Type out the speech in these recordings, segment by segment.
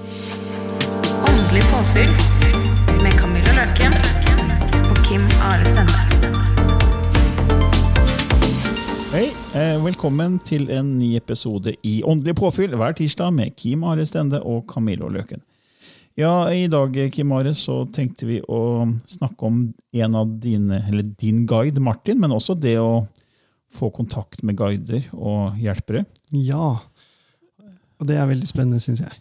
Åndelig påfyll med Camilla Løken og Kim Are Stende. Hei, eh, velkommen til en ny episode i Åndelig påfyll hver tirsdag med Kim Are Stende og Camilla Løken. Ja, I dag Kim Are, så tenkte vi å snakke om en av dine, eller din guide, Martin, men også det å få kontakt med guider og hjelpere. Ja. Og det er veldig spennende, syns jeg.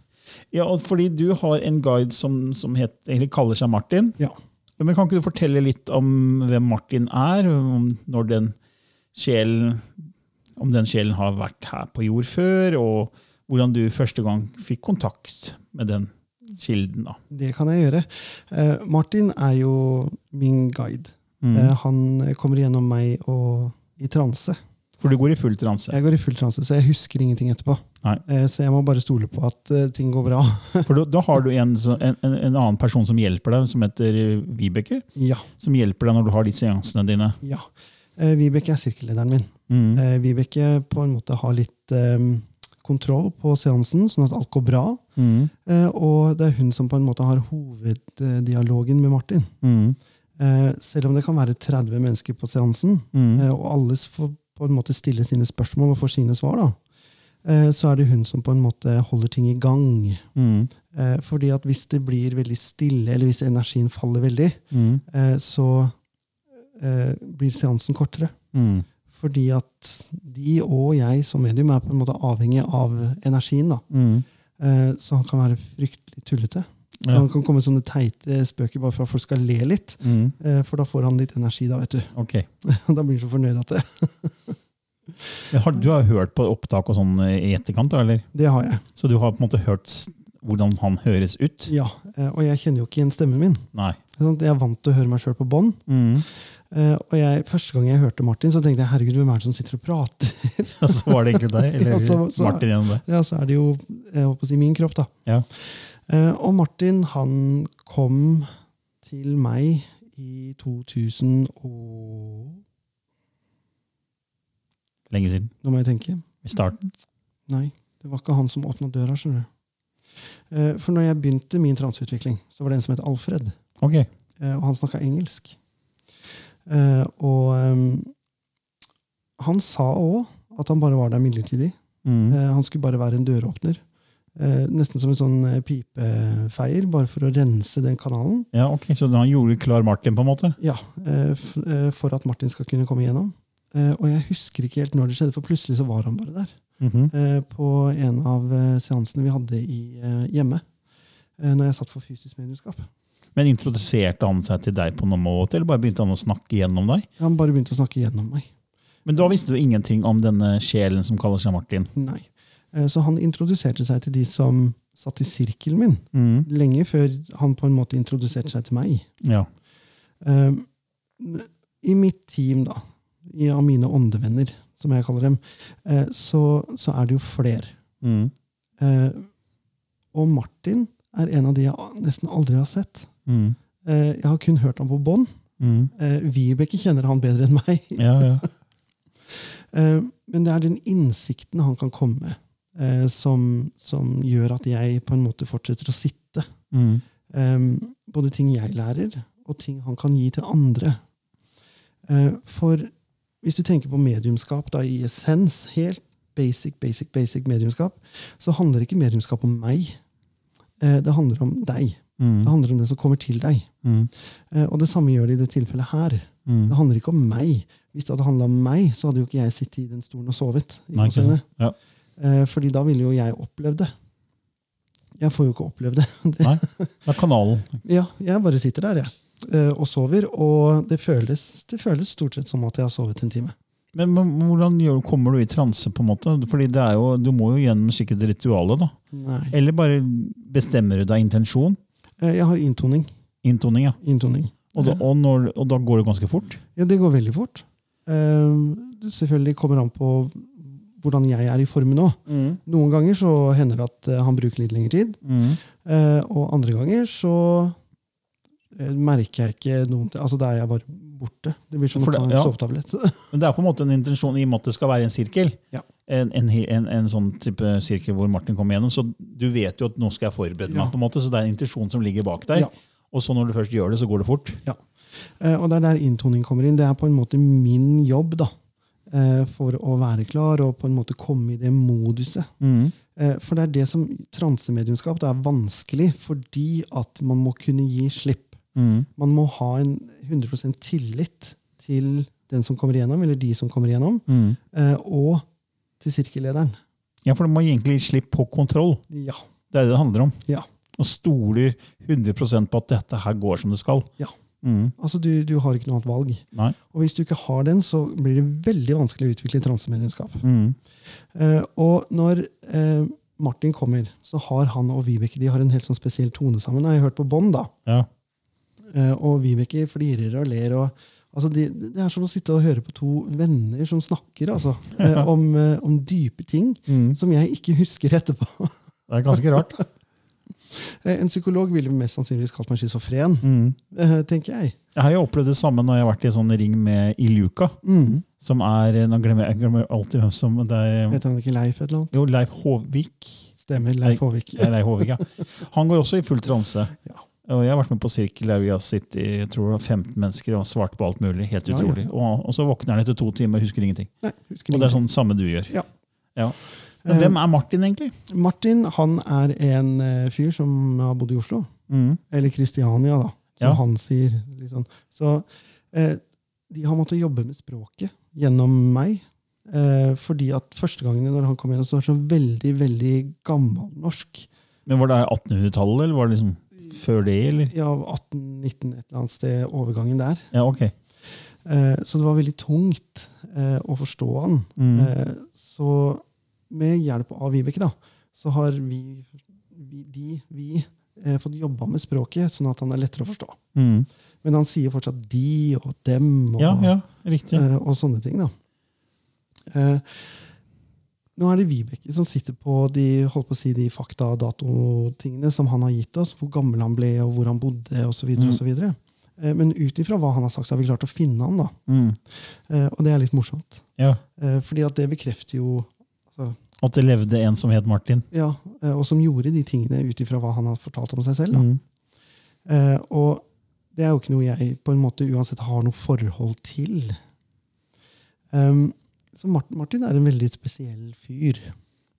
Ja, og fordi du har en guide som, som het, egentlig kaller seg Martin. Ja. Men Kan ikke du fortelle litt om hvem Martin er? Om når den sjelen, om den sjelen har vært her på jord før, og hvordan du første gang fikk kontakt med den kilden? da. Det kan jeg gjøre. Eh, Martin er jo min guide. Mm. Eh, han kommer gjennom meg og i transe. For du går i full transe. Jeg går i full transe, så jeg husker ingenting etterpå. Nei. Eh, så jeg må bare stole på at eh, ting går bra. For da, da har du en, en, en en annen person som hjelper deg, som heter Vibeke. ja. Som hjelper deg når du har de seansene dine. ja. Eh, Vibeke er sirkellederen min. Mm. Eh, Vibeke på en måte har litt um, kontroll på seansen, sånn at alt går bra. Mm. Eh, og det er hun som på en måte har hoveddialogen med Martin. Mm. Eh, selv om det kan være 30 mennesker på seansen, Mm. eh, og alle får på en måte stille sine spørsmål og får sine svar, da, eh, så er det hun som på en måte holder ting i gang. Mm. Eh, fordi at hvis det blir veldig stille, eller hvis energien faller veldig, Mm. eh, så eh, blir seansen kortere. Mm. Fordi at de og jeg som medium er på en måte avhengig av energien. da. Mm. Eh, så han kan være fryktelig tullete. Ja. Han kan komme sånne teite spøker bare for at folk skal le litt. Mm. Eh, for da får han litt energi, da, vet du. Ok. da blir han så fornøyd at det. Har, du har hørt på opptak og sånn i etterkant, eller? Det har jeg. Så du har på en måte hørt hvordan han høres ut? Ja, eh, Og jeg kjenner jo ikke igjen stemmen min. Nei. Jeg er vant til å høre meg sjøl på bånd. Mm. Eh, Og jeg, første gang jeg hørte Martin, så tenkte jeg herregud, hvem er det som sitter og prater? Og så var det egentlig deg, eller Ja, så- så- Martin gjennom det. ja, så er det jo jeg håper å si, min kropp, da. Ja. Eh, Og Martin, han kom til meg i 2000 og Lenge siden. Nå må jeg tenke. I starten. Nei, det var ikke han som åpna døra. skjønner du. Eh, For når jeg begynte min transeutvikling, så var det en som het Alfred. Ok. Eh, Og han snakka engelsk. Eh, Og ehm, han sa òg at han bare var der midlertidig. Mm. Han skulle bare være en døråpner. Eh, Nesten som en sånn pipefeier, bare for å rense den kanalen. Ja, ok. Så han gjorde klar Martin, på en måte? Ja, eh, For at Martin skal kunne komme igjennom. Eh, Og jeg husker ikke helt når det skjedde, for plutselig så var han bare der. Mhm. eh, På en av eh, seansene vi hadde i, hjemme. Når jeg satt for fysisk medlemskap. Men introduserte han seg til deg på noen måte, eller bare begynte han å snakke gjennom deg? Han bare begynte å snakke gjennom meg. Men da visste du ingenting om denne sjelen som kaller seg Martin? Nei. Så han introduserte seg til de som satt i sirkelen min, Mm. lenge før han på en måte introduserte seg til meg. Ja. I mitt team, da, i, av mine åndevenner, som jeg kaller dem, eh, så, så er det jo flere. Mm. Eh, Og Martin er en av de jeg nesten aldri har sett. Mm. Eh, Jeg har kun hørt ham på bånd. Mm. Eh, Vibeke kjenner han bedre enn meg. Ja, ja. Eh, Men det er den innsikten han kan komme med, eh, som, som gjør at jeg på en måte fortsetter å sitte. Mm. Både ting jeg lærer, og ting han kan gi til andre. Eh, For hvis du tenker på mediumskap da, i essens, helt basic, basic, basic mediumskap, så handler ikke mediumskap om meg. Eh, det handler om deg. Mm. Det handler om det som kommer til deg. Mm. Eh, og det samme gjør det i det tilfellet her. Mm. Det handler ikke om meg. Hvis det hadde handla om meg, så hadde jo ikke jeg sittet i den stolen og sovet. Nei? Ja. Eh, fordi da ville jo jeg opplevd det. Jeg får jo ikke opplevd det. Nei. Det er kanalen. ja, jeg bare sitter der, jeg. eh, Og sover. Og det føles, det føles stort sett som at jeg har sovet en time. Men, men hvordan gjør, kommer du i transe, på en måte? Fordi det er jo, Du må jo gjennom sikkert ritualet, da. Nei. Eller bare bestemmer du deg intensjon? Eh, Jeg har inntoning. Inntoning, ja. inntoning. Og da, og, når, og da går det ganske fort? Ja, det går veldig fort. Eh, Det selvfølgelig kommer an på hvordan jeg er i formen nå. Noen ganger så hender det at eh, han bruker litt lengre tid. Mm. Eh, og andre ganger så eh, merker jeg ikke noen ting. altså Da er jeg bare borte. Det blir som å ta en ja. sovetablett. Men det er på en måte en intensjon i og med at det skal være en sirkel. Ja. En, en, en, en sånn type sirkel hvor Martin kommer gjennom. Så du vet jo at nå skal jeg forberede Ja. meg, på en måte, så det er en intensjon som ligger bak der. Ja. Og så når du først gjør det, så går det fort. Ja. og det er der inntoning kommer inn. Det er på en måte min jobb da, eh, for å være klar og på en måte komme i det moduset. Mm. For det er det som transemediumskap det er vanskelig, fordi at man må kunne gi slipp. Mm. Man må ha en 100% tillit til den som kommer igjennom, eller de som kommer igjennom, Mm. eh, og til sirkellederen. Ja, for du må egentlig gi slipp på kontroll. Ja. Det er det det handler om. Ja. Og stoler 100% på at dette her går som det skal. Ja. Mm. Altså, du, du har ikke noe annet valg. Nei. Og hvis du ikke har den, så blir det veldig vanskelig å utvikle transemedlemskap. Mm. Eh, og når eh, Martin kommer, så har han og Vibeke de har en helt sånn spesiell tone sammen. Jeg har hørt på bånd, da. Ja. Eh, og Vibeke flirer og ler. og altså de, Det er som å sitte og høre på to venner som snakker altså, eh, om, eh, om dype ting Mm. som jeg ikke husker etterpå. Det er ganske rart. En psykolog ville mest sannsynligvis kalt meg schizofren, Mm. tenker jeg. Jeg har jo opplevd det samme når jeg har vært i sånn ring med Iluka. Mm. Som er Nå glemmer jeg, glemmer alltid hvem som det er. Heter han ikke Leif et eller annet? Jo, Leif Håvik. Stemmer. Leif Håvik. Leif Håvik, ja. Han går også i full transe. Ja. Og jeg har vært med på sirkel der vi har sittet i tror det var 15 mennesker og svart på alt mulig. Helt Ja, ja. utrolig. Og, og så våkner han etter to timer og husker ingenting. Nei, husker Og det er ingenting. sånn samme du gjør. Ja. Ja. Men hvem er Martin, egentlig? Martin han er en eh, fyr som har bodd i Oslo. Mm. Eller Kristiania, da, som Ja. han sier. Sånn. Så eh, de har måttet jobbe med språket gjennom meg. Eh, fordi at første gangen når han kom igjen, så var det så veldig veldig gammelnorsk. Men Var det 1800-tallet, eller var det liksom før det? eller? Ja, 1819 et eller annet sted, overgangen der. Ja, ok. Eh, så det var veldig tungt eh, å forstå han. Mm. Eh, så med hjelp av Vibeke, da, så har vi, vi de, vi, fått jobba med språket, sånn at han er lettere å forstå. Mm. Men han sier fortsatt de og dem og, Ja, ja, eh, og sånne ting. da. Nå er det Vibeke som sitter på de holdt på å si, de fakta- og datotingene som han har gitt oss. Hvor gammel han ble, og hvor han bodde, osv. Mm. Eh, men ut ifra hva han har sagt, så har vi klart å finne han. da. Mm. Eh, og det er litt morsomt. Ja. Eh, fordi at det bekrefter jo altså, At det levde en som het Martin. Ja, og som gjorde de tingene ut ifra hva han har fortalt om seg selv. Da. Mm. Eh, og det er jo ikke noe jeg på en måte uansett har noe forhold til. Um, så Martin, Martin er en veldig spesiell fyr.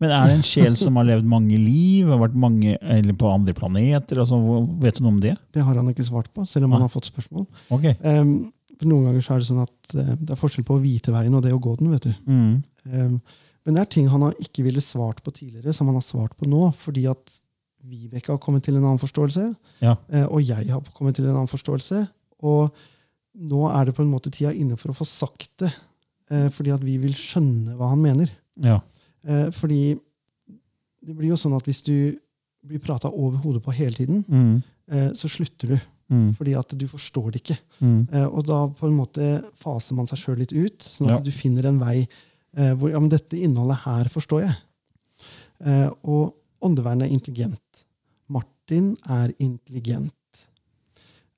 Men er det en sjel som har levd mange liv, har vært mange, eller på andre planeter? Altså, vet du noe om det? Det har han ikke svart på, selv om ah. han har fått spørsmål. Okay. Um, for Noen ganger er det sånn at uh, det er forskjell på å vite veien og det å gå den. vet du. Mm. Um, men det er ting han har ikke ville svart på tidligere, som han har svart på nå, fordi at Vibeke har kommet til en annen forståelse, Ja. uh, og jeg har kommet til en annen forståelse. Og nå er det på en måte tida inne for å få sagt det, fordi at vi vil skjønne hva han mener. Ja. Eh, fordi det blir jo sånn at hvis du blir prata over hodet på hele tiden, Mm. eh, så slutter du. Mm. Fordi at du forstår det ikke. Mm. Eh, og da på en måte faser man seg sjøl litt ut, sånn at Ja. du finner en vei eh, hvor ja, men dette innholdet her forstår jeg. Eh, og åndevernet er intelligent. Martin er intelligent.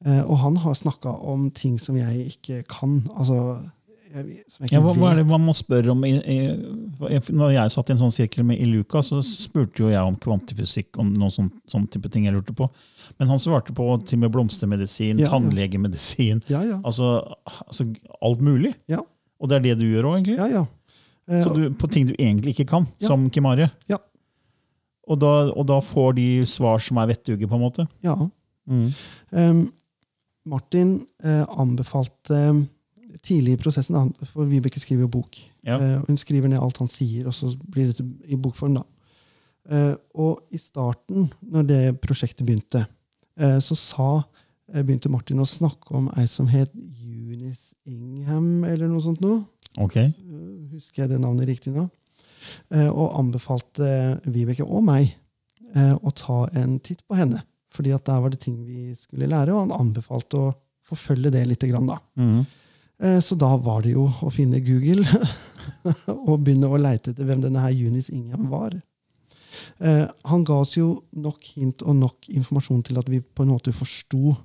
Eh, og han har snakka om ting som jeg ikke kan. Altså, jeg, som jeg Ja, ikke hva, hva er det man må spørre om? I, i, når jeg satt i en sånn sirkel med Iluka, så spurte jo jeg om kvantifysikk, om noen sånn, sånn type ting jeg lurte på. Men han svarte på til med blomstermedisin, Ja, ja. tannlegemedisin, Ja, ja. altså, altså alt mulig. Ja. Og det er det du gjør òg, egentlig? ja, ja. Eh, Så du, på ting du egentlig ikke kan, Ja. som Kimari Ja. Og da, og da får de svar som er vettuge, på en måte? Ja. Mm. Um, Martin eh, anbefalte tidlig i prosessen, da, for Vibeke skriver jo bok. Ja. Eh, hun skriver ned alt han sier, og så blir det i bokform. da. Eh, og i starten, når det prosjektet begynte, eh, så sa, begynte Martin å snakke om ei som het Eunice Ingham, eller noe sånt noe. Ok. Eh, Husker jeg det navnet riktig nå? Eh, og anbefalte Vibeke og meg eh, å ta en titt på henne. Fordi at der var det ting vi skulle lære, og han anbefalte å forfølge det litt. Grann, da. Mm. Eh, Så da var det jo å finne Google og begynne å leite etter hvem denne her Eunice Ingham var. Eh, Han ga oss jo nok hint og nok informasjon til at vi på en måte forsto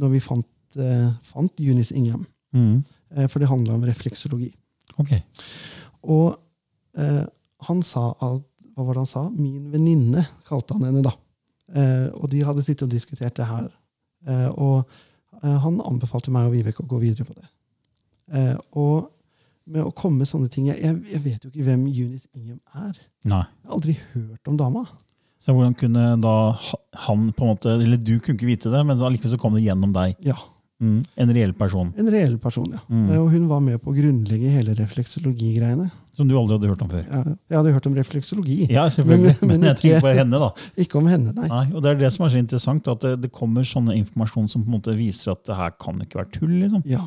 når vi fant, eh, fant Eunice Ingham. Mm. For det handla om refleksologi. Ok. Og han sa at Hva var det han sa? Min venninne, kalte han henne da. Og de hadde sittet og diskutert det her. Og han anbefalte meg og Vibeke å gå videre på det. Eh, og med å komme med sånne ting Jeg, jeg, vet jo ikke hvem Eunice Ingham er. Nei. Jeg har aldri hørt om dama. Så hvordan kunne da han på en måte Eller du kunne ikke vite det, men allikevel så kom det gjennom deg. Ja, Mm. En reell person. En reell person, ja. Mm. Eh, og hun var med på å grunnlegge hele refleksologigreiene. Som du aldri hadde hørt om før. Jeg, jeg hadde hørt om refleksologi, Ja, selvfølgelig. Men- Men, men jeg ikke- tenker på henne, da. ikke om henne, nei. Nei, og Det er det som er så interessant, at det, det kommer sånne informasjon som på en måte viser at det her kan ikke være tull. liksom. Ja.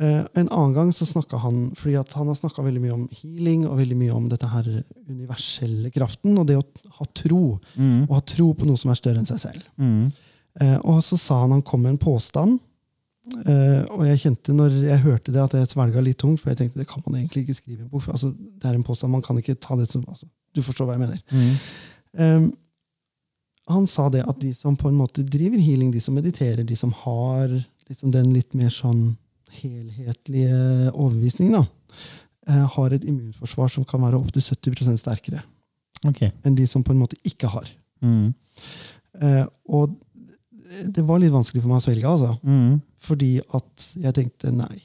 Eh, en annen gang så snakka han fordi at han har snakka veldig mye om healing og veldig mye om dette her universelle kraften og det å ha tro. Mm. Og ha tro på noe som er større enn seg selv. Mm. Eh, og så sa han han kom med en påstand. Uh, og jeg kjente når jeg hørte det, at jeg svelga litt tungt, for jeg tenkte det kan man egentlig ikke skrive i en bok. For, altså, det er en påstand, man kan ikke ta det som altså, Du forstår hva jeg mener. Mm. Um, han sa det at de som på en måte driver healing, de som mediterer, de som har liksom den litt mer sånn helhetlige overbevisning da, eh, har et immunforsvar som kan være opptil 70 sterkere okay. enn de som på en måte ikke har. Mm. Eh, og det var litt vanskelig for meg å svelge, altså. Mm. Fordi at jeg tenkte nei.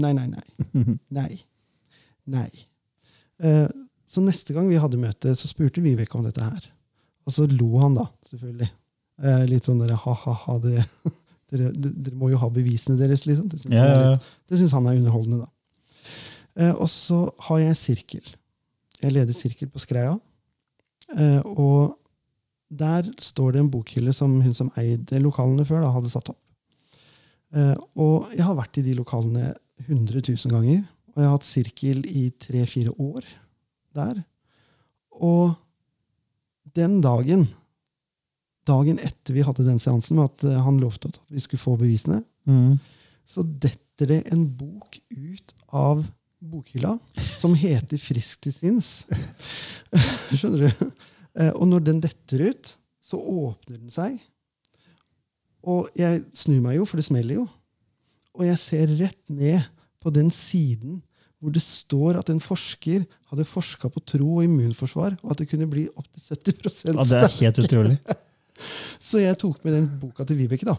Nei, nei, nei. Nei. Nei. Eh, så neste gang vi hadde møte, så spurte Vibeke om dette her. Og så lo han, da, selvfølgelig. Eh, litt sånn der ha-ha-ha, dere, dere, dere må jo ha bevisene deres, liksom. Det syns yeah. han, han er underholdende, da. Eh, og så har jeg sirkel. Jeg leder sirkel på Skreia. Eh, og der står det en bokhylle som hun som eide lokalene før, da, hadde satt opp. Eh, og jeg har vært i de lokalene 100 000 ganger. Og jeg har hatt sirkel i tre-fire år der. Og den dagen, dagen etter vi hadde den seansen, med at eh, han lovte at vi skulle få bevisene, Mm. så detter det en bok ut av bokhylla som heter Frisk til sinns. Skjønner du? Eh, Og når den detter ut, så åpner den seg. Og jeg snur meg jo, for det smeller jo. Og jeg ser rett ned på den siden hvor det står at en forsker hadde forska på tro og immunforsvar, og at det kunne bli opptil 70% Ja, det er helt utrolig. Så jeg tok med den boka til Vibeke, da.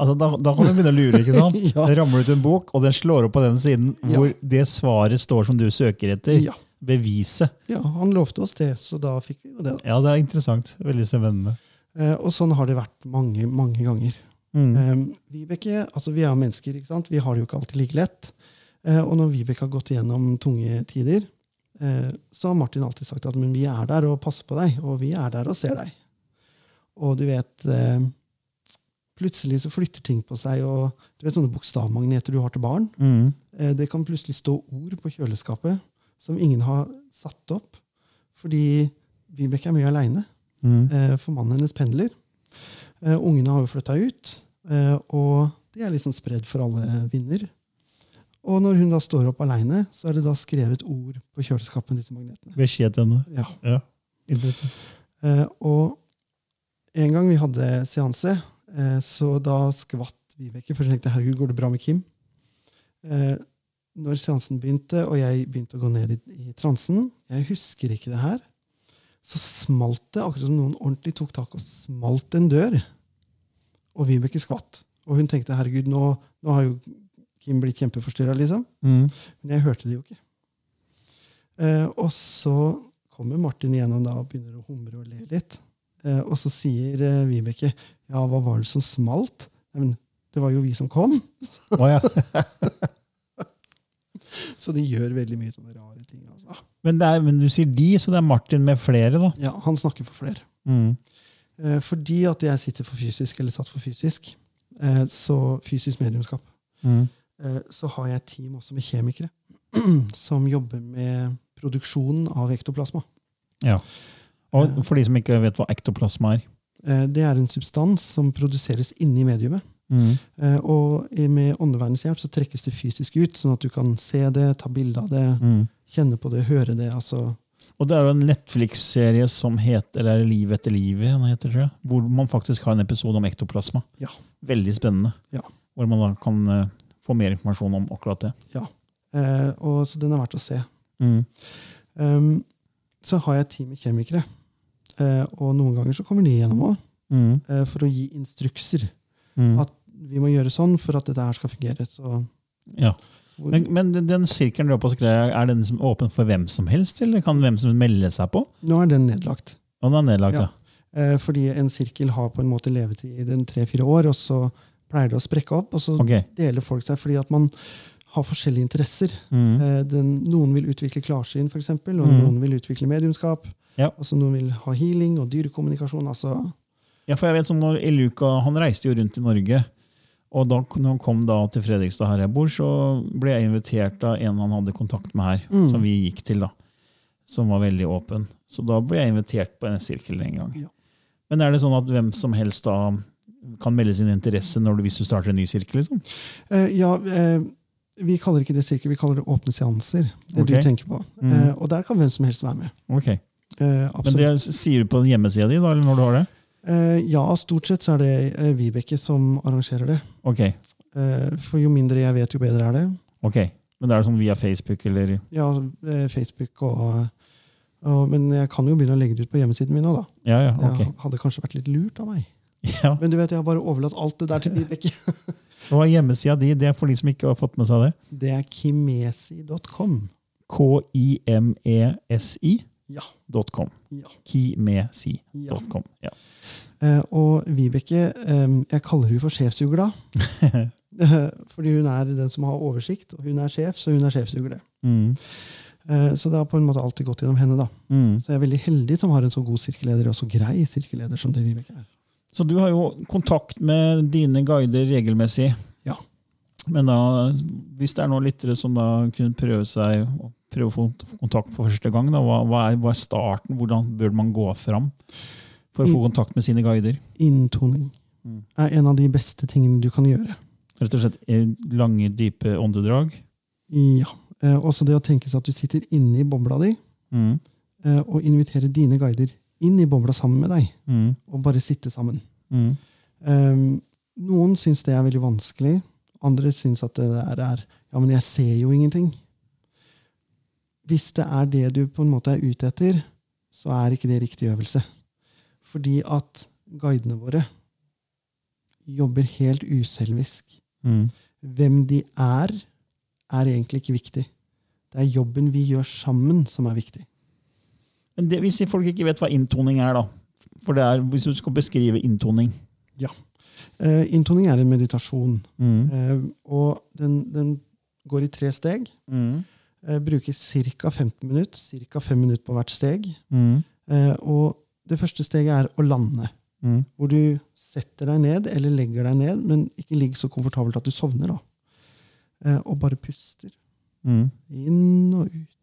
Altså, da, da kan du begynne å lure. ikke sant? Ja. Det ramler ut en bok, og den slår opp på den siden Ja. hvor det svaret står som du søker etter. Ja. Beviset. ja, Han lovte oss det, så da fikk vi det. da. Ja, det er interessant. Veldig spennende. Eh, og sånn har det vært mange, mange ganger. Mm. Eh, Vibeke, altså Vi er mennesker, ikke sant? vi har det jo ikke alltid like lett. Eh, og når Vibeke har gått igjennom tunge tider, eh, så har Martin alltid sagt at men vi er der og passer på deg, og vi er der og ser deg. Og du vet eh, Plutselig så flytter ting på seg, og du vet sånne bokstavmagneter du har til barn. Mm. Eh, det kan plutselig stå ord på kjøleskapet som ingen har satt opp, fordi Vibeke er mye aleine. Mm. Eh, for mannen hennes pendler. Ungene har jo flytta ut, og de er liksom spredd for alle vinder. Og når hun da står opp aleine, så er det da skrevet ord på kjøleskapet disse magnetene. Ved henne. Ja. Ja. Eh, og en gang vi hadde seanse, eh, så da skvatt Vibeke, for hun tenkte herregud, går det bra med Kim? Eh, når seansen begynte, og jeg begynte å gå ned i, i transen, jeg husker ikke det her, så smalt det, akkurat som noen ordentlig tok tak og smalt en dør. Og Vibeke skvatt. Og hun tenkte herregud, nå, nå har jo Kim blitt kjempeforstyrra, liksom. Mm. Men jeg hørte det jo ikke. Eh, og så kommer Martin igjennom da og begynner å humre og le litt. Eh, og så sier eh, Vibeke ja, hva var det som smalt? Men det var jo vi som kom. Å, ja. Så de gjør veldig mye sånne rare ting. Altså. men, er, men du sier de, så det er Martin med flere, da. Ja, Han snakker for flere. Mm. Eh, fordi at jeg sitter for fysisk, eller satt for fysisk, så fysisk mediumskap, Mm. så har jeg et team også med kjemikere som jobber med produksjonen av ektoplasma. Ja. Og for de som ikke vet hva ektoplasma er. Eh, det er en substans som produseres inni mediumet. Mm. Eh, og med åndevernets hjelp så trekkes det fysisk ut, sånn at du kan se det, ta bilde av det, Mm. kjenne på det, høre det. altså Og det er jo en Netflix-serie som heter eller er Liv etter livet, heter, jeg, hvor man faktisk har en episode om ektoplasma. Ja. Veldig spennende. Ja. Hvor man da kan eh, få mer informasjon om akkurat det. Eh, og Så den er verdt å se. Mm. Um, så har jeg et team med kjemikere. Eh, og noen ganger så kommer de gjennom òg, Mm. eh, for å gi instrukser. Mm. At vi må gjøre sånn for at dette her skal fungere. Så, Ja. Men, men den- sirkelen du har på skrevet, er den som åpen for hvem som helst, eller kan hvem som melde seg på? nå er den nedlagt. Og den er nedlagt, ja. Ja. Eh, fordi en sirkel har på en måte levetid i den tre-fire år, og så pleier det å sprekke opp. Og så okay. deler folk seg fordi at man har forskjellige interesser. Mm. Eh, den, noen vil utvikle klarsyn, for eksempel, og Mm. noen vil utvikle mediumskap. Ja. Altså, noen vil ha healing og dyrekommunikasjon. altså Ja, for jeg vet som når Eluka, han reiste jo rundt i Norge, og da når han kom da til Fredrikstad her jeg bor, så ble jeg invitert av en han hadde kontakt med her, Mm. som vi gikk til da, som var veldig åpen. Så da ble jeg invitert på en sirkel en gang. Ja. Men er det sånn at hvem som helst da kan melde sin interesse du, hvis du starter en ny sirkel? liksom? Uh, ja, eh, vi kaller ikke det sirkel, vi kaller det åpne seanser. Det okay. du tenker på. Mm. Eh, og der kan hvem som helst være med. Okay. Eh, Men det sier du på hjemmesida di, da, eller når du har det? Eh, ja, stort sett så er det eh, Vibeke som arrangerer det. Okay. Eh, for jo mindre jeg vet, jo bedre er det. ok. Men det er sånn via Facebook, eller? Ja, eh, Facebook og, Men jeg kan jo begynne å legge det ut på hjemmesiden min òg, da. Ja, ja, Det ok. hadde kanskje vært litt lurt av meg. Ja. Men du vet, jeg har bare overlatt alt det der til Vibeke. Hva er hjemmesida di? Det er for de som ikke har fått med seg det. Det er kimesi.com. K-i-m-e-s-i Ja. com. ja. Kimesi.com. ja. Eh, og Vibeke, um, jeg kaller hun for sjefsugla. uh, Fordi hun er den som har oversikt, og hun er sjef, så hun er sjefsugle. Mm. Eh, så det har på en måte alltid gått gjennom henne. da. Mm. Så jeg er veldig heldig som har en så god sirkelleder, og så grei sirkelleder som det Vibeke er. Så du har jo kontakt med dine guider regelmessig. Ja. Men da, hvis det er noen lyttere som da kunne prøve seg prøve å få få kontakt for første gang, da, hva, hva, er, hva er starten? Hvordan bør man gå fram for å få kontakt med sine guider? Inntoning Mm. er en av de beste tingene du kan gjøre. Rett og slett eh, lange, dype åndedrag? Ja. Eh, også det å tenke seg at du sitter inne i bobla di, Mm. eh, og inviterer dine guider inn i bobla sammen med deg, Mm. og bare sitte sammen. Mm. Um, noen syns det er veldig vanskelig. Andre syns at det der er Ja, men jeg ser jo ingenting. Hvis det er det du på en måte er ute etter, så er ikke det riktig øvelse. Fordi at guidene våre jobber helt uselvisk. Mm. Hvem de er, er egentlig ikke viktig. Det er jobben vi gjør sammen, som er viktig. Men det, hvis folk ikke vet hva inntoning er, da For det er, hvis du skal beskrive inntoning Eh, inntoning er en meditasjon, mm. eh, og den, den går i tre steg. Mm. eh, bruker ca. 15 minutter, ca. 5 minutter på hvert steg. Mm. Eh, og det første steget er å lande, Mm. hvor du setter deg ned eller legger deg ned, men ikke ligg så komfortabelt at du sovner. da. Eh, og bare puster. Mm. Inn og ut.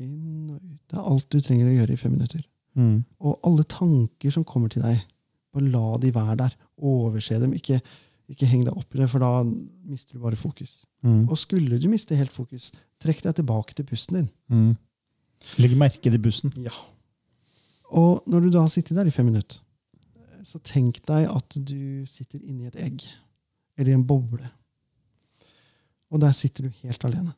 Inn og ut. Det er alt du trenger å gjøre i fem minutter. Mm. Og alle tanker som kommer til deg, bare la de være der. Overse dem. Ikke, ikke heng deg opp i det, for da mister du bare fokus. Mm. Og skulle du miste helt fokus, trekk deg tilbake til pusten din. Mm. Legg merke til bussen. Ja. Og når du da har sittet der i fem minutter, så tenk deg at du sitter inni et egg. Eller i en boble. Og der sitter du helt alene.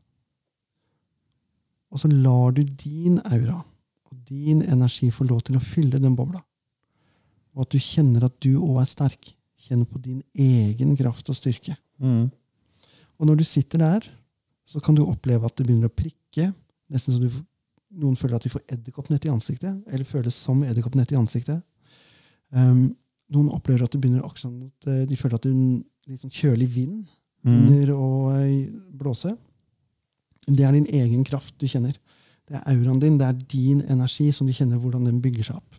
Og så lar du din aura og din energi få lov til å fylle den bobla. Og at du kjenner at du òg er sterk. Kjenner på din egen kraft og styrke. Mm. Og når du sitter der, så kan du oppleve at det begynner å prikke. Nesten så du noen føler at de får edderkoppnett i ansiktet, eller føles som edderkoppnett i ansiktet. Um, noen opplever at det begynner akkurat at eh, de føler at det er en litt sånn kjølig vind Mm. under å eh, blåse. Det er din egen kraft du kjenner. Det er auraen din, det er din energi som du kjenner hvordan den bygger seg opp.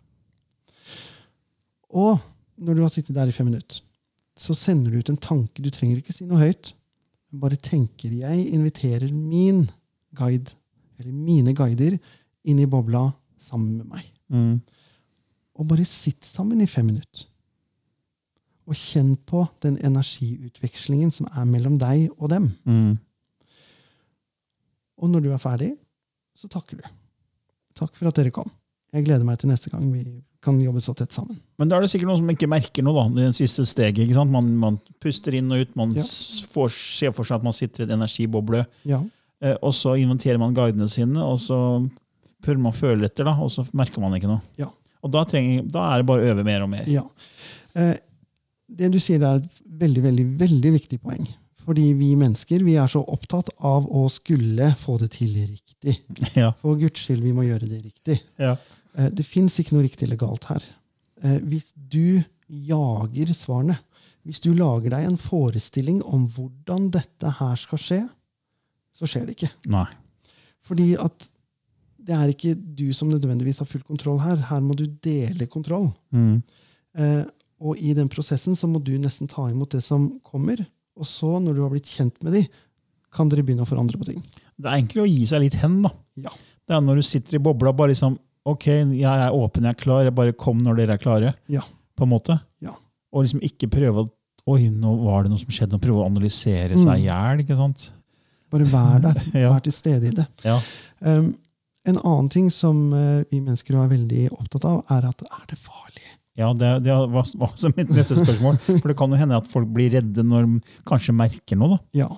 Og når du har sittet der i fem minutter, så sender du ut en tanke. Du trenger ikke si noe høyt. Bare tenker jeg inviterer min guide, eller mine guider, inn i bobla sammen med meg. Mm. Og bare sitt sammen i fem minutter. Og kjenn på den energiutvekslingen som er mellom deg og dem. Mm. Og når du er ferdig, så takker du. Takk for at dere kom. Jeg gleder meg til neste gang vi kan jobbe så tett sammen. Men da er det sikkert noen som ikke merker noe, da. Det siste steget. ikke sant? Man, man puster inn og ut, man Ja. får, ser for seg at man sitter i en energiboble. Ja, Eh, og så inventerer man guidene sine, og så prøver man å føle etter, da, og så merker man ikke noe. Ja. Og da, trenger, da er det bare å øve mer og mer. ja. Eh, det du sier, er et veldig, veldig, veldig viktig poeng. Fordi vi mennesker vi er så opptatt av å skulle få det til riktig. Ja. For guds skyld, vi må gjøre det riktig. Ja. Eh, Det fins ikke noe riktig eller galt her. Eh, Hvis du jager svarene, hvis du lager deg en forestilling om hvordan dette her skal skje, så skjer det ikke. Nei. Fordi at det er ikke du som nødvendigvis har full kontroll her. Her må du dele kontroll. Mm. Eh, og i den prosessen så må du nesten ta imot det som kommer. Og så, når du har blitt kjent med de, kan dere begynne å forandre på ting. Det er egentlig å gi seg litt hen, da. Ja. Det er når du sitter i bobla, bare liksom Ok, jeg er åpen, jeg er klar, jeg bare kom når dere er klare. Ja. På en måte. Ja. Og liksom ikke prøve å Oi, nå var det noe som skjedde. Og prøve å analysere seg i hjel. ikke sant? Bare vær der. Vær til stede i det. Ja. Um, en annen ting som eh, vi mennesker er veldig opptatt av, er at er det farlig? Ja, det, det var var også mitt neste spørsmål. For det kan jo hende at folk blir redde når de kanskje merker noe. da. Ja.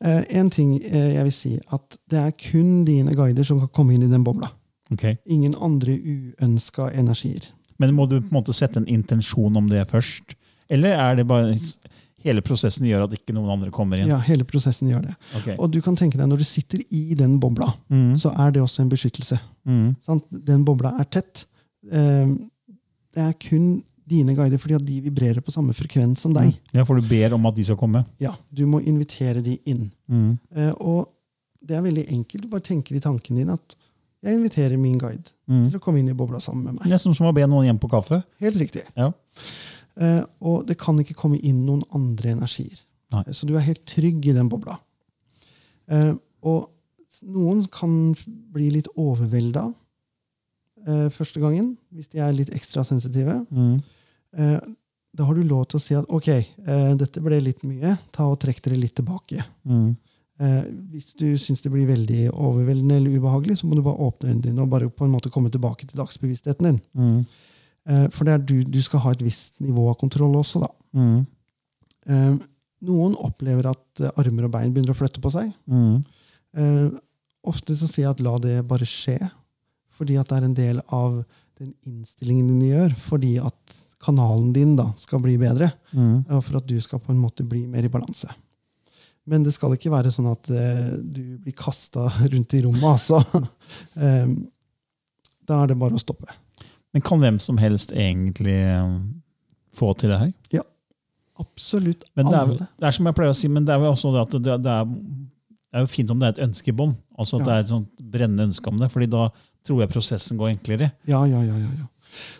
Eh, en ting eh, jeg vil si, at det er kun dine guider som kan komme inn i den bobla. Okay. Ingen andre uønska energier. Men må du på en måte sette en intensjon om det først? Eller er det bare hele prosessen gjør at ikke noen andre kommer inn? Ja, hele prosessen gjør det. Okay. Og du kan tenke deg, når du sitter i den bobla, Mm. så er det også en beskyttelse. Mm. Sant? Den bobla er tett. Eh, det er kun dine guider, fordi at de vibrerer på samme frekvens som deg. Ja, for du ber om at de skal komme? Ja, Du må invitere de inn. Mm. Eh, og det er veldig enkelt. Du bare tenker i tanken din at jeg inviterer min guide Mm. til å komme inn i bobla sammen med meg. Nesten som å be noen hjem på kaffe. Helt riktig. Ja. Eh, og det kan ikke komme inn noen andre energier. Nei. Eh, Så du er helt trygg i den bobla. Eh, og noen kan bli litt overvelda eh, første gangen, hvis de er litt ekstra sensitive. Mm. Eh, da har du lov til å si at ok, eh, dette ble litt mye, ta og trekk dere litt tilbake. Mm. Eh, hvis du syns det blir veldig overveldende eller ubehagelig, så må du bare åpne øynene dine og bare på en måte komme tilbake til dagsbevisstheten din. Mm. Eh, for du, du skal ha et visst nivå av kontroll også, da. Mm. Eh, noen opplever at armer og bein begynner å flytte på seg. Mm. Eh, ofte så sier jeg at la det bare skje, fordi at det er en del av den innstillingen din gjør, fordi at kanalen din da skal bli bedre, Mm. og for at du skal på en måte bli mer i balanse. Men det skal ikke være sånn at eh, du blir kasta rundt i rommet, altså. Eh, da er det bare å stoppe. Men kan hvem som helst egentlig eh, få til det her? Ja. Absolutt Men det er, alle. det er som jeg pleier å si, men det er jo også det at det, det, er, det er jo fint om det er et ønskebånd. Altså at Ja. det er et sånt brennende ønske om det, fordi da tror jeg prosessen går enklere. Ja, ja, ja. ja, ja.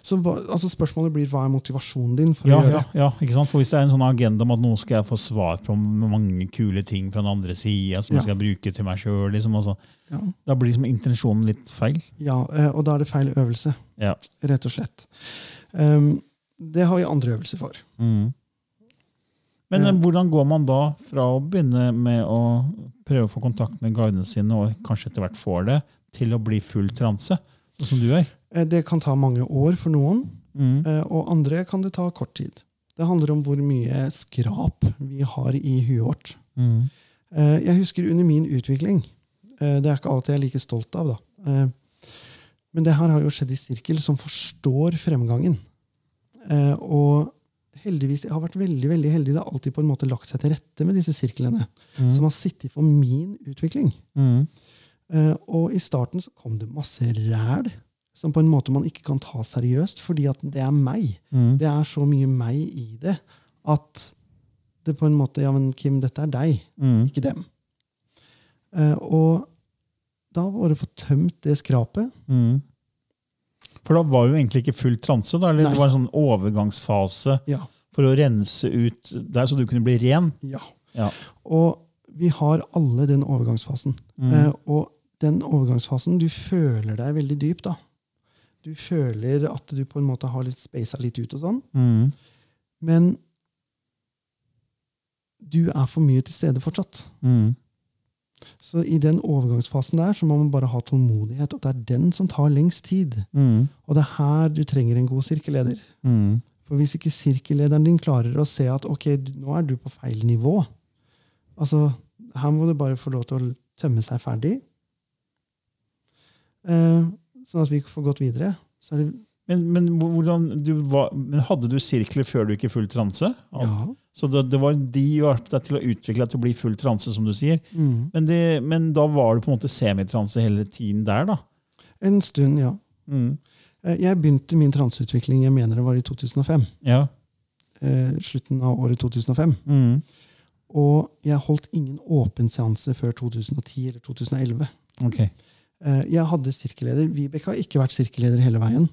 Så hva, altså Spørsmålet blir hva er motivasjonen din for Ja, å gjøre ja, det? ja, ikke sant? For Hvis det er en sånn agenda om at nå skal jeg få svar på mange kule ting fra den andre sida som Ja. jeg skal bruke til meg sjøl, liksom, og Ja. da blir liksom intensjonen litt feil. Ja, eh, og da er det feil øvelse, Ja. rett og slett. Um, det har vi andre øvelser for. Mm. Men Ja. eh, hvordan går man da fra å begynne med å prøve å få kontakt med guidene sine, og kanskje etter hvert får det, til å bli full transe, sånn som du er? Eh, Det kan ta mange år for noen, Mm. eh, og andre kan det ta kort tid. Det handler om hvor mye skrap vi har i huet vårt. Mm. Jeg husker under min utvikling Det er ikke alt jeg er like stolt av, da. Men det her har jo skjedd i sirkel, som forstår fremgangen. Og heldigvis, jeg har vært veldig veldig heldig. Det har alltid på en måte lagt seg til rette med disse sirklene. Mm. Som har sittet for min utvikling. Mm. Uh, og i starten så kom det masse ræl som på en måte man ikke kan ta seriøst, fordi at det er meg. Mm. Det er så mye meg i det at det på en måte Ja, men Kim, dette er deg, Mm. ikke dem. Uh, og da var det å få tømt det skrapet. Mm. For da var jo egentlig ikke full transe, da, eller Nei. det var en sånn overgangsfase Ja. For å rense ut der, så du kunne bli ren. ja. Ja. Og vi har alle den overgangsfasen. Mm. Eh, og den overgangsfasen, du føler deg veldig dyp da. Du føler at du på en måte har litt spasa litt ut og sånn. Mm. Men du er for mye til stede fortsatt. Mm. Så i den overgangsfasen der så må man bare ha tålmodighet, og det er den som tar lengst tid. Mm. Og det er her du trenger en god sirkelleder. Mm. For hvis ikke sirkellederen din klarer å se at ok, nå er du på feil nivå Altså, her må du bare få lov til å tømme seg ferdig. Eh, sånn at vi får gått videre. Så er det Men, men, hvordan, du var, men hadde du sirkler før du gikk i full transe? Ja. Så det, det var de hjalp deg til å utvikle deg til å bli full transe, som du sier. Mm. Men, det, men da var du på en måte semitranse hele tiden der, da? En stund, ja. Mm. Eh, Jeg begynte min transeutvikling jeg mener det var i 2005. Ja. Eh, slutten av året 2005. Mm. Og jeg holdt ingen åpen seanse før 2010 eller 2011. Okay. Eh, Jeg hadde sirkelleder. Vibeke har ikke vært sirkelleder hele veien.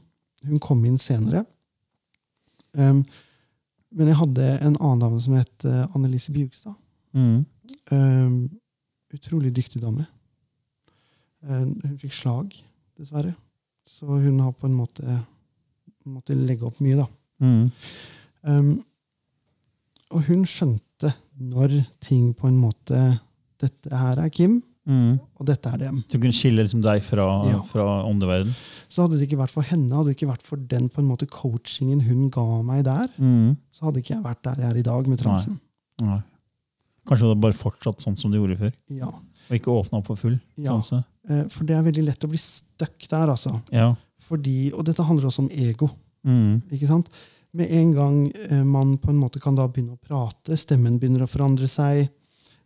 Hun kom inn senere. Um, men jeg hadde en annen dame som het Annelise Bjugstad. Mm. Um, utrolig dyktig dame. Hun fikk slag, dessverre. Så hun har på en måte måttet legge opp mye, da. Mm. Um, og hun skjønte når ting på en måte Dette her er Kim, Mm. og dette er dem. Så hun kunne skille liksom deg fra, Ja. fra åndeverden? Så hadde det ikke vært for henne, hadde det ikke vært for den på en måte coachingen hun ga meg der, Mm. så hadde ikke jeg vært der jeg er i dag med transen. Nei. Kanskje det hadde bare fortsatt sånn som du gjorde før? Ja. Og ikke åpna opp for full Ja. transe? Eh, For det er veldig lett å bli stuck der, altså. Ja. Fordi, og dette handler også om ego. Mm. ikke sant? Med en gang eh, man på en måte kan da begynne å prate, stemmen begynner å forandre seg,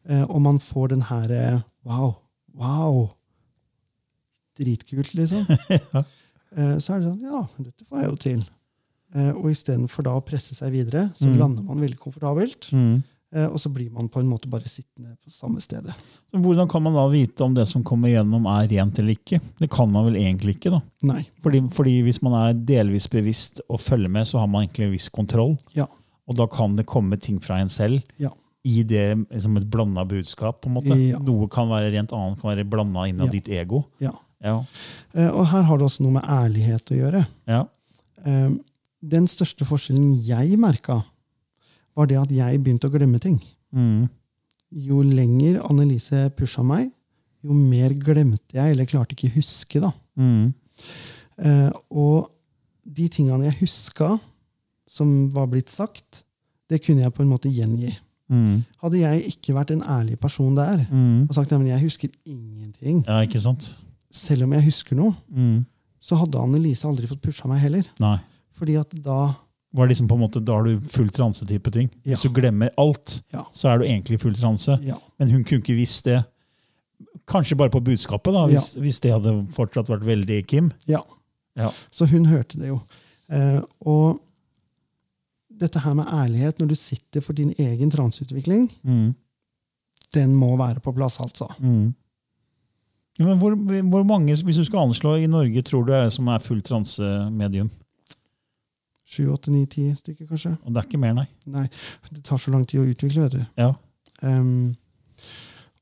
eh, og man får den her Wow! Wow! Dritkult, liksom. Ja. Så er det sånn Ja, dette får jeg jo til. Og istedenfor da å presse seg videre, så Mm. lander man veldig komfortabelt. Mm. Eh, Og så blir man på en måte bare sittende på samme stedet. Så hvordan kan man da vite om det som kommer gjennom er rent eller ikke? Det kan man vel egentlig ikke. da. Nei. Fordi, fordi hvis man er delvis bevisst og følger med, så har man egentlig en viss kontroll. Ja. Og da kan det komme ting fra en selv Ja. i det som et blanda budskap. på en måte. Ja. Noe kan være rent annet, kan være blanda innad Ja. ditt ego. Ja. Ja. Eh, Og her har det også noe med ærlighet å gjøre. Ja. Eh, Den største forskjellen jeg merka, var det at jeg begynte å glemme ting. Mm. Jo lenger Annelise pusha meg, jo mer glemte jeg, eller klarte ikke huske. da. Mm. Eh, og de tingene jeg huska, som var blitt sagt, det kunne jeg på en måte gjengi. Mm. Hadde jeg ikke vært en ærlig person der Mm. og sagt at jeg husker ingenting, Ja, selv om jeg husker noe, Mm. så hadde Annelise aldri fått pusha meg heller. Nei. Fordi at da Var liksom på en måte, Da har du full transe-type ting. Ja. Hvis du glemmer alt, Ja. så er du egentlig full transe. Ja. Men hun kunne ikke visst det. Kanskje bare på budskapet, da, hvis, hvis det hadde fortsatt vært veldig Kim. Ja. Ja. Så hun hørte det jo. Eh, og dette her med ærlighet når du sitter for din egen transeutvikling, Mm. den må være på plass, altså. Mm. Men hvor, hvor mange, hvis du skal anslå i Norge, tror du er som er full transemedium? Sju, åtte, ni, ti stykker, kanskje. Og det er ikke mer, nei. Nei, det tar så lang tid å utvikle, vet du. Ja. Um,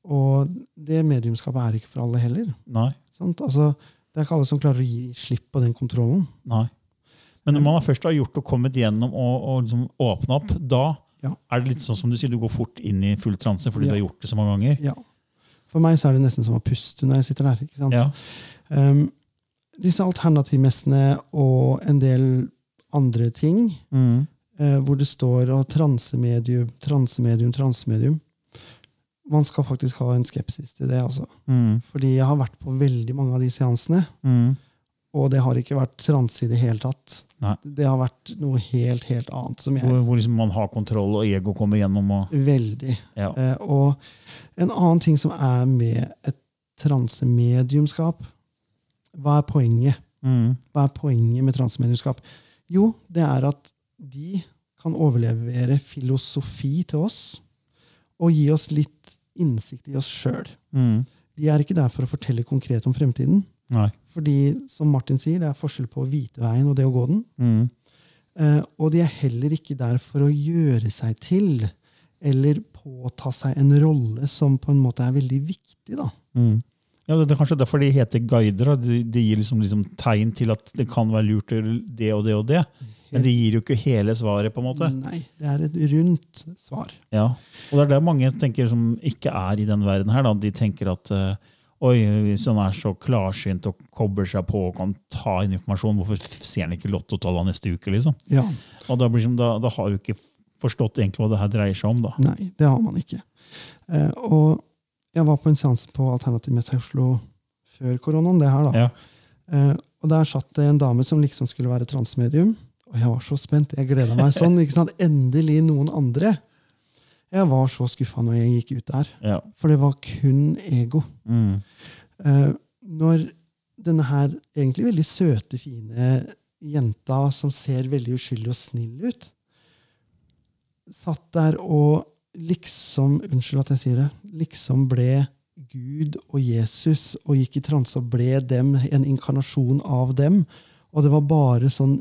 og det mediumskapet er ikke for alle heller. Nei. Altså, det er ikke alle som klarer å gi slipp på den kontrollen. nei. Men når man først har gjort og kommet gjennom og, og liksom åpna opp, da Ja. er det litt sånn som du sier, du går fort inn i full transe fordi Ja. du har gjort det så mange ganger. Ja. For meg så er det nesten som å puste når jeg sitter der. ikke sant? Ja. Um, disse alternativmessene og en del andre ting, Mm. eh, hvor det står og transemedium, transemedium, transemedium Man skal faktisk ha en skepsis til det. altså. Mm. Fordi jeg har vært på veldig mange av de seansene, Mm. og det har ikke vært transe i det hele tatt. Nei. Det har vært noe helt, helt annet. som jeg Hvor, hvor liksom man har kontroll, og ego kommer gjennom. Og, Veldig. ja. Eh, og en annen ting som er med et transemediumskap. Hva er poenget? Mm. Hva er poenget med transemediumskap? Jo, det er at de kan overlevere filosofi til oss og gi oss litt innsikt i oss sjøl. Mm. De er ikke der for å fortelle konkret om fremtiden. Nei. Fordi, som Martin sier, det er forskjell på å vite veien og det å gå den. Mm. Uh, og de er heller ikke der for å gjøre seg til eller påta seg en rolle som på en måte er veldig viktig. da. Mm. Ja, det er kanskje derfor de heter guider. De, de gir liksom, liksom tegn til at det kan være lurt det og det og det. Men de gir jo ikke hele svaret, på en måte. Nei, det er et rundt svar. Ja. Og det er det mange tenker som ikke er i den verden her. Da. De tenker at eh, oi, hvis han er så klarsynt og kobler seg på og kan ta inn informasjon, hvorfor ser han ikke lottotallene neste uke? liksom? Ja, Og da, blir da, da har du ikke forstått egentlig hva det her dreier seg om. da. Nei, det har man ikke. Eh, og jeg var på en seanse på Alternativ Meta i Oslo før koronaen. det her da. Ja. Eh, og der satt det en dame som liksom skulle være transmedium. Og jeg var så spent. Jeg gleda meg sånn. ikke sant? Endelig noen andre. Jeg var så skuffa når jeg gikk ut der. Ja. For det var kun ego. Mm. Eh, når denne her egentlig veldig søte, fine jenta som ser veldig uskyldig og snill ut, satt der og liksom, unnskyld at jeg sier det, liksom ble Gud og Jesus og gikk i transe og ble dem, en inkarnasjon av dem. Og det var bare sånn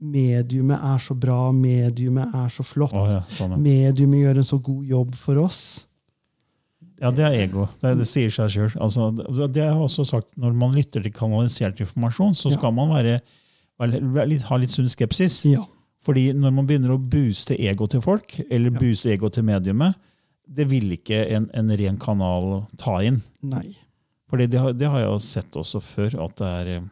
Mediumet er så bra, mediumet er så flott. Oh, ja, sånn, ja. Mediumet gjør en så god jobb for oss. ja, det er ego. Det, det sier seg sjøl. Altså, det har jeg også sagt, når man lytter til kanalisert informasjon, så Ja. skal man være, være, være litt, ha litt sunn skepsis. Ja. Fordi når man begynner å booste ego til folk, eller Ja. booste ego til mediumet, det vil ikke en, en ren kanal ta inn. Nei. Fordi det, har- det har jeg jo sett også før, at det er eh,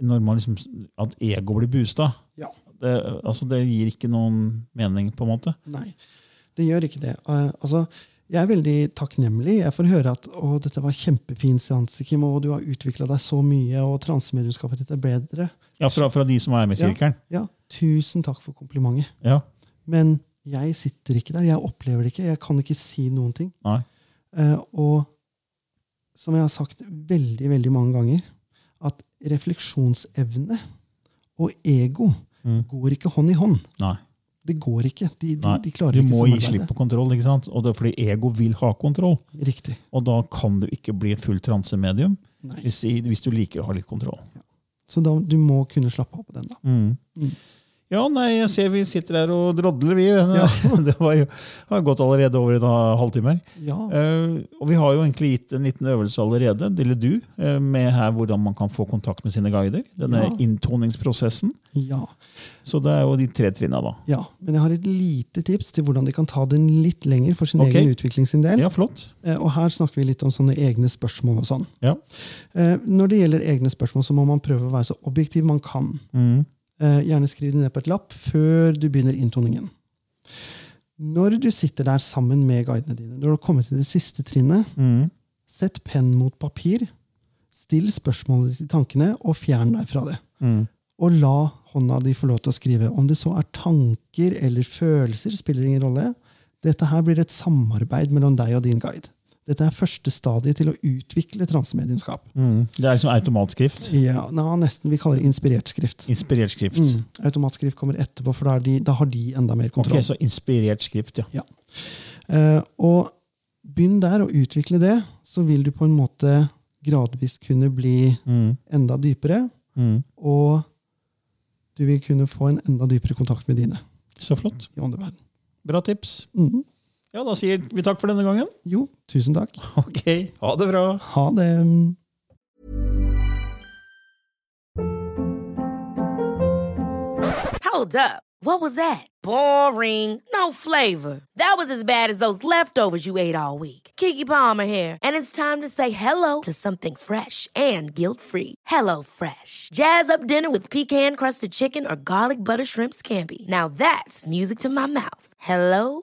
når man liksom, At ego blir boosta. Ja. Det, altså, det gir ikke noen mening, på en måte. Nei, det gjør ikke det. Eh, altså, jeg er veldig takknemlig. Jeg får høre at å, dette var kjempefin seanse, Kim, og du har utvikla deg så mye, og transemediumskapet ditt er bedre. Ja, fra, fra de som er med i Ja. sirkelen. Ja, tusen takk for komplimentet. Ja. Men jeg sitter ikke der. Jeg opplever det ikke. Jeg kan ikke si noen ting. Nei. Uh, og som jeg har sagt veldig, veldig mange ganger, at refleksjonsevne og ego Mm. går ikke hånd i hånd. Nei. Det går ikke. De, de, de klarer Du må gi slipp på kontroll, ikke sant? Og det er fordi ego vil ha kontroll. Riktig. Og da kan du ikke bli et fullt transemedium hvis, hvis du liker å ha litt kontroll. Så da, du må kunne slappe av på den. da. Mm. Mm. Ja, nei, jeg ser vi sitter her og drodler, vi. Ja. det var jo, har gått allerede over en halvtime her. Ja, Uh, og vi har jo egentlig gitt en liten øvelse allerede, eller du, uh, med her hvordan man kan få kontakt med sine guider. Denne Ja. inntoningsprosessen. ja, Så det er jo de tre trinna, da. ja. Men jeg har et lite tips til hvordan de kan ta den litt lenger for sin okay. egen utvikling sin del. Ja, flott. Uh, Og her snakker vi litt om sånne egne spørsmål og sånn. Ja. Når det gjelder egne spørsmål, så må man prøve å være så objektiv man kan. Mm. Eh, Gjerne skriv det ned på et lapp før du begynner inntoningen. Når du sitter der sammen med guidene dine, når du har kommet til det siste trinnet, Mm. sett penn mot papir, still spørsmålet til tankene, og fjern deg fra det. Mm. Og la hånda di få lov til å skrive. Om det så er tanker eller følelser, spiller ingen rolle. Dette her blir et samarbeid mellom deg og din guide. Dette er første stadiet til å utvikle transemediumskap. Mm. Det er liksom automatskrift. Ja, na, nesten, Vi kaller det inspirert skrift. Inspirert skrift. Mm. Automatskrift kommer etterpå, for da, de, da har de enda mer kontroll. Ok, så inspirert skrift, ja. Eh, og begynn der å utvikle det, så vil du på en måte gradvis kunne bli Mm. enda dypere, Mm. og du vil kunne få en enda dypere kontakt med dine Så flott. i. Bra tips. Mhm. Ja, da sier vi takk for denne gangen. Jo, tusen takk. Ok, ha det bra. Ha det. Hold up. What was that? Boring. No flavor. That was as bad as those leftovers you ate all week. Kiki Palmer here, and it's time to say hello to something fresh and guilt-free. Hello Fresh. Jazz up dinner with pecan-crusted chicken or garlic butter shrimp scampi. Now that's music to my mouth. Hello